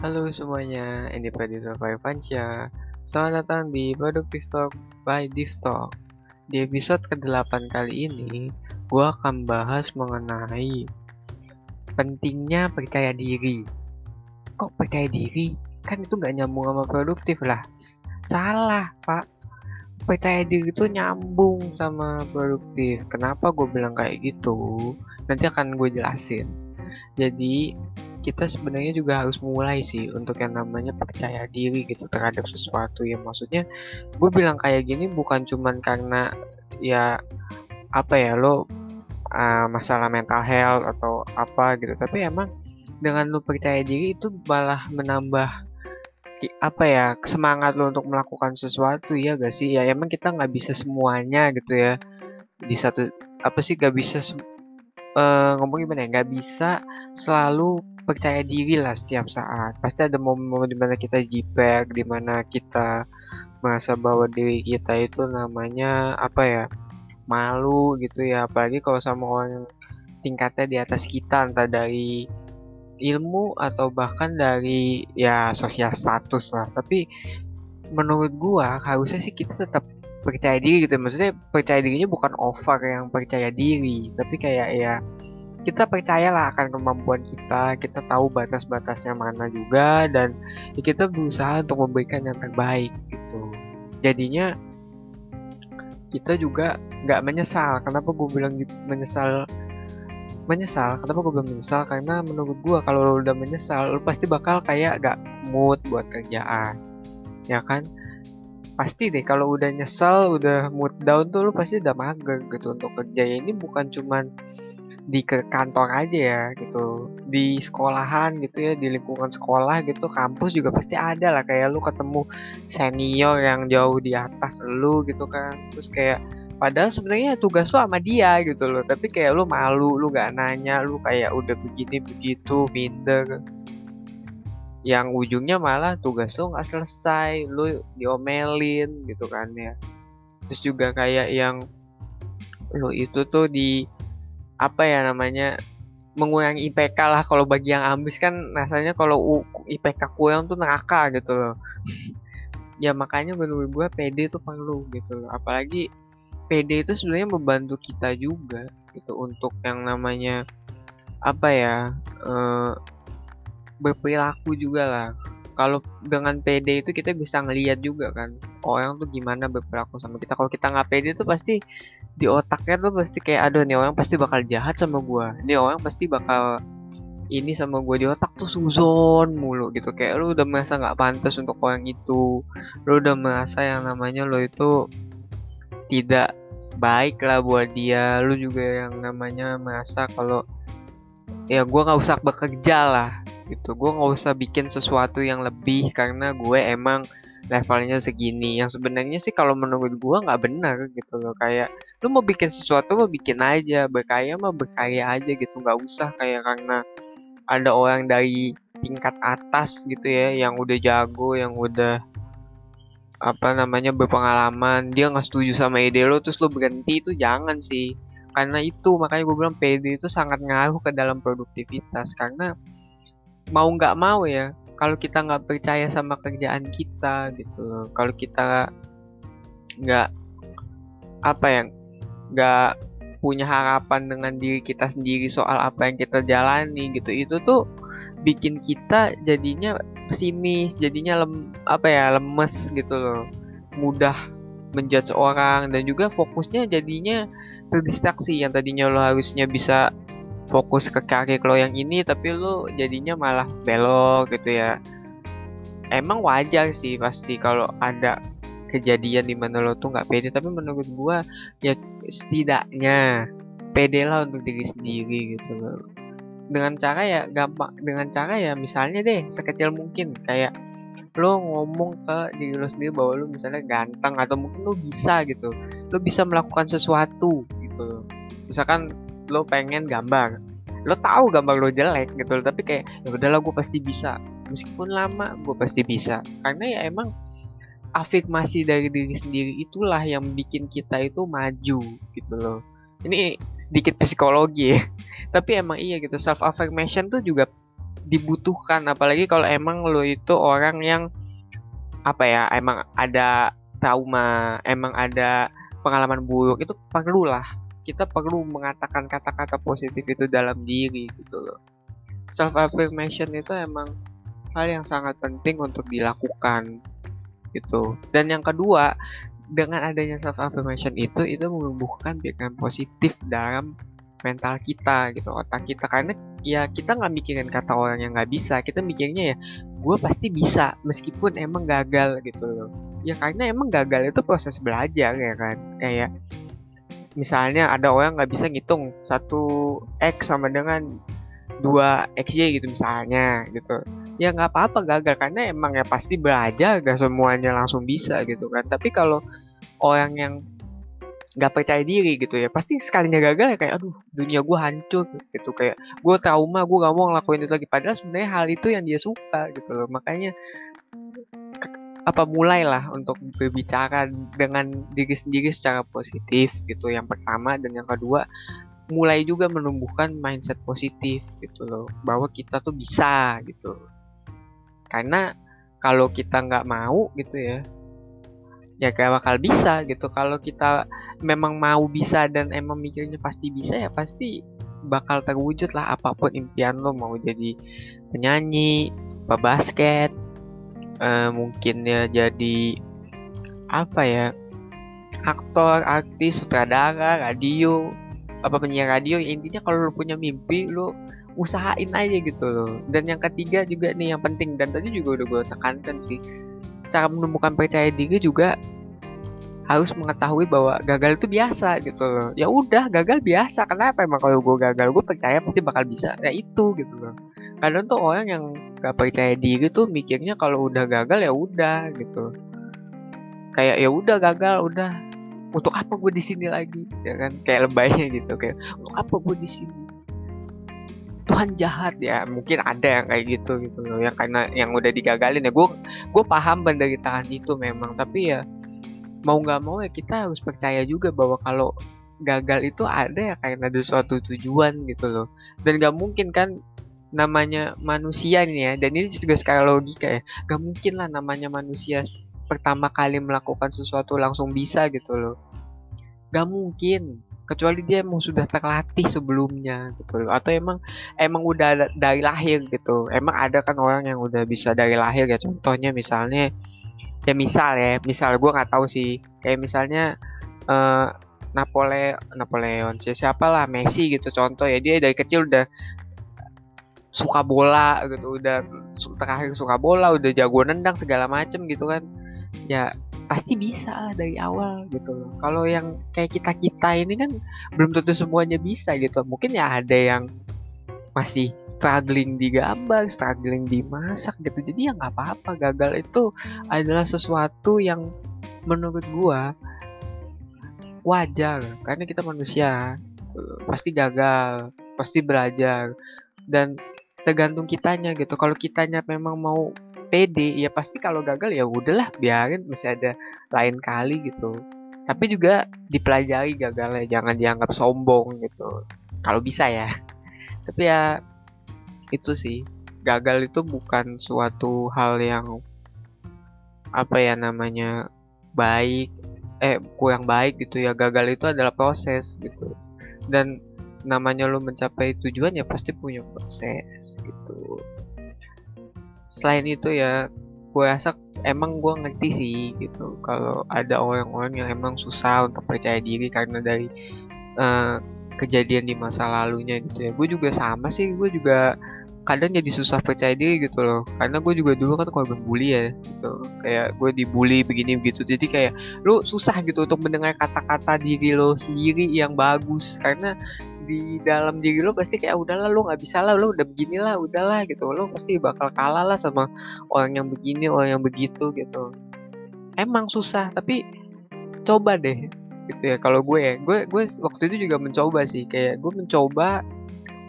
Halo semuanya, ini Pradita Faifansya. Selamat datang di Productive Talk by Div Talk. Di episode ke-8 kali ini, gue akan bahas mengenai pentingnya percaya diri. Kok percaya diri? Kan itu gak nyambung sama produktif lah. Salah, Pak. Percaya diri itu nyambung sama produktif. Kenapa gue bilang kayak gitu? Nanti akan gue jelasin. Jadi, kita sebenarnya juga harus mulai sih untuk yang namanya percaya diri gitu terhadap sesuatu ya. Maksudnya gue bilang kayak gini bukan cuman karena ya apa ya lo uh, masalah mental health atau apa gitu. Tapi emang dengan lo percaya diri itu malah menambah apa ya semangat lo untuk melakukan sesuatu ya gak sih? Ya emang kita nggak bisa semuanya gitu ya. Di satu apa sih gak bisa uh, ngomong gimana ya nggak bisa selalu percaya diri lah setiap saat. Pasti ada momen-momen di mana kita jiper, di mana kita merasa bahwa diri kita itu namanya apa ya malu gitu ya. Apalagi kalau sama orang yang tingkatnya di atas kita, entah dari ilmu atau bahkan dari ya sosial status lah. Tapi menurut gua harusnya sih kita tetap percaya diri gitu. Maksudnya percaya dirinya bukan over yang percaya diri, tapi kayak ya kita percayalah akan kemampuan kita kita tahu batas-batasnya mana juga dan ya kita berusaha untuk memberikan yang terbaik gitu. Jadinya kita juga nggak menyesal. Kenapa gue bilang menyesal? Menyesal? Kenapa gue bilang menyesal? Karena menurut gue kalau lo udah menyesal lo pasti bakal kayak gak mood buat kerjaan. Ya kan pasti deh kalau udah nyesal udah mood down tuh lo pasti udah mager gitu untuk kerja. Ya ini bukan cuman di ke kantor aja ya gitu. Di sekolahan gitu ya di lingkungan sekolah gitu kampus juga pasti ada lah. Kayak lu ketemu senior yang jauh di atas lu gitu kan. Terus kayak padahal sebenarnya tugas lu sama dia gitu loh. Tapi kayak lu malu lu gak nanya lu kayak udah begini begitu minder yang ujungnya malah tugas lu nggak selesai lu diomelin gitu kan ya. Terus juga kayak yang lu itu tuh di apa ya namanya mengurangi IPK lah kalau bagi yang ambis kan rasanya kalau IPK kurang tuh neraka gitu loh. Ya makanya menurut gue PD itu perlu gitu loh. Apalagi PD itu sebenarnya membantu kita juga gitu untuk yang namanya apa ya e, berperilaku juga lah. Kalau dengan PD itu kita bisa ngeliat juga kan orang tuh gimana berperilaku sama kita. Kalau kita nggak PD itu pasti di otaknya tuh pasti kayak aduh nih orang pasti bakal jahat sama gua. Nih orang pasti bakal ini sama gue di otak tuh suzon mulu gitu. Kayak lu udah merasa nggak pantas untuk orang itu. Lu udah merasa yang namanya lo itu tidak baik lah buat dia. Lu juga yang namanya merasa kalau ya gue nggak usah bekerja lah gitu. Gue nggak usah bikin sesuatu yang lebih karena gue emang levelnya segini. Yang sebenarnya sih kalau menurut gue nggak benar gitu loh. Kayak lu mau bikin sesuatu mau bikin aja. Berkaya mah berkaya aja gitu. Nggak usah kayak karena ada orang dari tingkat atas gitu ya yang udah jago yang udah apa namanya berpengalaman. Dia nggak setuju sama ide lo terus lo berhenti itu jangan sih. Karena itu makanya gue bilang PD itu sangat ngaruh ke dalam produktivitas. Karena mau nggak mau ya kalau kita nggak percaya sama kerjaan kita gitu kalau kita nggak apa yang nggak punya harapan dengan diri kita sendiri soal apa yang kita jalani gitu itu tuh bikin kita jadinya pesimis jadinya lem, apa ya lemes gitu loh. Mudah menjudge orang dan juga fokusnya jadinya terdistraksi yang tadinya lo harusnya bisa fokus ke karir lo yang ini tapi lo jadinya malah belok gitu ya. Emang wajar sih pasti kalau ada kejadian di mana lo tuh nggak pede tapi menurut gua ya setidaknya pede lah untuk diri sendiri gitu loh. Dengan cara ya gampang dengan cara ya misalnya deh sekecil mungkin kayak lo ngomong ke diri lo sendiri bahwa lo misalnya ganteng atau mungkin lo bisa gitu lo bisa melakukan sesuatu gitu misalkan lo pengen gambar lo tahu gambar lo jelek gitu tapi kayak ya udahlah gue pasti bisa. Meskipun lama gue pasti bisa. Karena ya emang afirmasi dari diri sendiri itulah yang bikin kita itu maju gitu loh. Ini sedikit psikologi ya. Tapi emang iya gitu self affirmation tuh juga dibutuhkan. Apalagi kalau emang lo itu orang yang apa ya emang ada trauma emang ada pengalaman buruk itu perlu lah kita perlu mengatakan kata-kata positif itu dalam diri gitu loh. Self affirmation itu emang hal yang sangat penting untuk dilakukan gitu. Dan yang kedua dengan adanya self affirmation itu itu menumbuhkan pikiran positif dalam mental kita gitu otak kita. Karena ya kita nggak mikirin kata orang yang nggak bisa kita mikirnya ya gue pasti bisa meskipun emang gagal gitu loh. Ya karena emang gagal itu proses belajar ya kan kayak misalnya ada orang nggak bisa ngitung satu x sama dengan dua xy gitu misalnya gitu. Ya nggak apa-apa gagal karena emang ya pasti belajar gak semuanya langsung bisa gitu kan. Tapi kalau orang yang nggak percaya diri gitu ya pasti sekalinya gagal ya kayak aduh dunia gue hancur gitu. Kayak gue trauma gue gak mau ngelakuin itu lagi. Padahal sebenarnya hal itu yang dia suka gitu loh. Makanya apa mulailah untuk berbicara dengan diri sendiri secara positif gitu yang pertama. Dan yang kedua mulai juga menumbuhkan mindset positif gitu loh bahwa kita tuh bisa gitu. Karena kalau kita nggak mau gitu ya ya gak bakal bisa gitu. Kalau kita memang mau bisa dan emang mikirnya pasti bisa ya pasti bakal terwujud lah apa pun impian lo. Mau jadi penyanyi pebasket uh, mungkin ya jadi apa ya aktor artis sutradara radio apa penyiar radio intinya kalau lo punya mimpi lo usahain aja gitu loh. Dan yang ketiga juga nih yang penting dan tadi juga udah gue tekankan sih cara menumbuhkan percaya diri juga harus mengetahui bahwa gagal itu biasa gitu loh. Ya udah gagal biasa. Kenapa emang kalau gue gagal? Gue percaya pasti bakal bisa. Ya itu gitu loh kadang tuh orang yang gak percaya diri tuh mikirnya kalau udah gagal ya udah gitu. Kayak ya udah gagal udah. Untuk apa gue di sini lagi? Ya kan kayak lebaynya gitu kayak untuk apa gue di sini? Tuhan jahat ya mungkin ada yang kayak gitu gitu loh. Yang karena yang udah digagalin ya gue gue paham penderitaan itu memang. Tapi ya mau nggak mau ya kita harus percaya juga bahwa kalau gagal itu ada ya karena ada suatu tujuan gitu loh. Dan nggak mungkin kan namanya manusia ini ya. Dan ini juga sekali logika ya. Gak mungkin lah namanya manusia pertama kali melakukan sesuatu langsung bisa gitu loh. Gak mungkin. Kecuali dia emang sudah terlatih sebelumnya gitu loh. Atau emang emang udah dari lahir gitu. Emang ada kan orang yang udah bisa dari lahir ya. Contohnya misalnya ya misal ya misal gue nggak tahu sih. Kayak misalnya uh, Napoleon Napoleon siapa lah Messi gitu contoh ya. Dia dari kecil udah suka bola gitu udah terakhir suka bola udah jago nendang segala macem gitu kan ya pasti bisa lah dari awal gitu loh. Kalau yang kayak kita kita ini kan belum tentu semuanya bisa gitu. Mungkin ya ada yang masih struggling di gambar, struggling di masak gitu. Jadi ya nggak apa-apa. Gagal itu adalah sesuatu yang menurut gua wajar karena kita manusia. Pasti gagal, pasti belajar dan tergantung kitanya gitu. Kalau kitanya memang mau pede ya pasti kalau gagal ya udahlah biarin masih ada lain kali gitu. Tapi juga dipelajari gagalnya jangan dianggap sombong gitu. Kalau bisa ya. Tapi ya itu sih. Gagal itu bukan suatu hal yang apa ya namanya baik eh kurang baik gitu ya. Gagal itu adalah proses gitu. Dan namanya lo mencapai tujuan ya pasti punya proses gitu. Selain itu ya gue rasa emang gue ngerti sih gitu. Kalau ada orang-orang yang emang susah untuk percaya diri karena dari uh, kejadian di masa lalunya gitu ya. Gue juga sama sih gue juga kadang jadi susah percaya diri gitu loh. Karena gue juga dulu kan korban bully ya gitu. Kayak gue dibully begini begitu. Jadi kayak lu susah gitu untuk mendengar kata-kata diri lo sendiri yang bagus. Karena di dalam diri lo pasti kayak udahlah lo nggak bisa lah lo udah beginilah udahlah gitu. Lo pasti bakal kalah lah sama orang yang begini orang yang begitu gitu. Emang susah tapi coba deh gitu ya. Kalau gue ya gue gue waktu itu juga mencoba sih. Kayak gue mencoba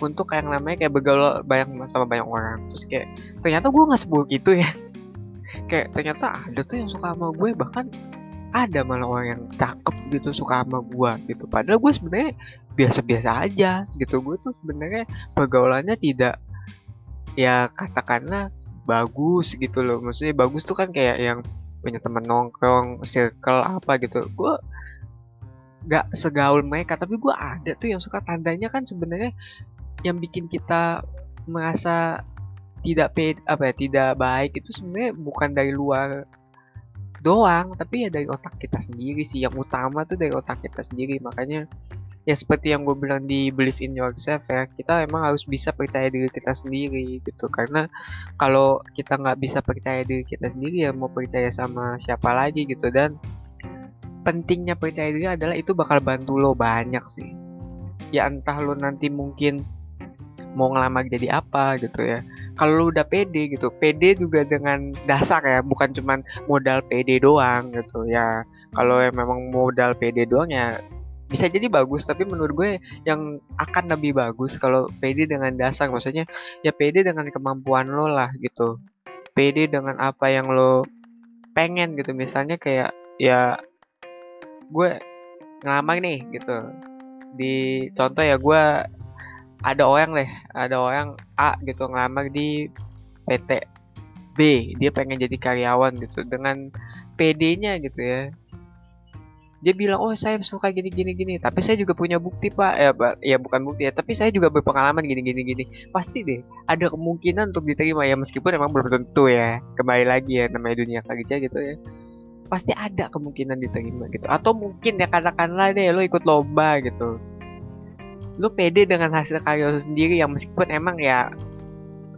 untuk yang namanya kayak begaul banyak sama banyak orang. Terus kayak ternyata gue nggak seburuk itu ya. Kayak ternyata ada tuh yang suka sama gue bahkan ada malah orang yang cakep gitu suka sama gue gitu. Padahal gue sebenarnya biasa-biasa aja gitu. Gue tuh sebenarnya pergaulannya tidak ya katakanlah bagus gitu loh. Maksudnya bagus tuh kan kayak yang punya temen nongkrong circle apa gitu. Gue nggak segaul mereka tapi gue ada tuh yang suka. Tandanya kan sebenarnya yang bikin kita merasa tidak ped apa ya tidak baik itu sebenarnya bukan dari luar doang tapi ya dari otak kita sendiri sih. Yang utama tuh dari otak kita sendiri. Makanya ya seperti yang gue bilang di believe in yourself ya kita emang harus bisa percaya diri kita sendiri gitu. Karena kalau kita nggak bisa percaya diri kita sendiri ya mau percaya sama siapa lagi gitu. Dan pentingnya percaya diri adalah itu bakal bantu lo banyak sih. Ya entah lo nanti mungkin mau ngelamar jadi apa gitu ya. Kalau lu udah pede gitu pede juga dengan dasar ya bukan cuman modal pede doang gitu ya. Kalau yang memang modal pede doang ya bisa jadi bagus tapi menurut gue yang akan lebih bagus kalau pede dengan dasar. Maksudnya ya pede dengan kemampuan lo lah gitu. Pede dengan apa yang lo pengen gitu. Misalnya kayak ya gue ngelamar nih gitu. Di contoh ya gue ada orang deh ada orang A gitu ngelamar di PT B. Dia pengen jadi karyawan gitu dengan PD-nya gitu ya. Dia bilang oh saya suka gini gini gini. Tapi saya juga punya bukti pak. Ya ya bukan bukti ya tapi saya juga berpengalaman gini gini gini. Pasti deh ada kemungkinan untuk diterima ya meskipun emang belum tentu ya. Kembali lagi ya namanya dunia kerja gitu ya. Pasti ada kemungkinan diterima gitu. Atau mungkin ya katakanlah deh lo ikut lomba gitu lu pede dengan hasil karya lu sendiri yang meskipun emang ya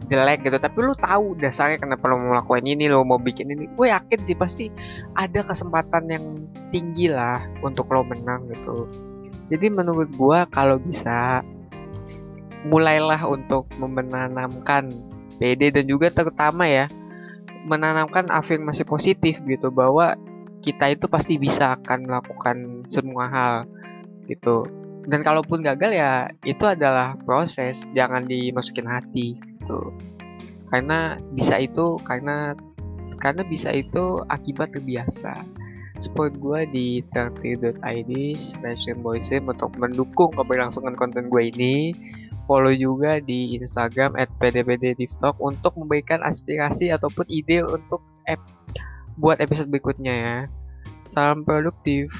jelek gitu tapi lu tahu dasarnya kenapa lu mau melakukan ini lu mau bikin ini. Gue yakin sih pasti ada kesempatan yang tinggi lah untuk lo menang gitu. Jadi menurut gue kalau bisa mulailah untuk menanamkan PD dan juga terutama ya menanamkan afirmasi positif gitu bahwa kita itu pasti bisa akan melakukan semua hal gitu dan kalaupun gagal ya itu adalah proses. Jangan dimasukin hati gitu. Karena bisa itu karena karena bisa itu akibat terbiasa support gue di 30.id slash untuk mendukung keberlangsungan konten gue ini. Follow juga di Instagram at pdpddivtalk untuk memberikan aspirasi ataupun ide untuk app buat episode berikutnya ya. Salam produktif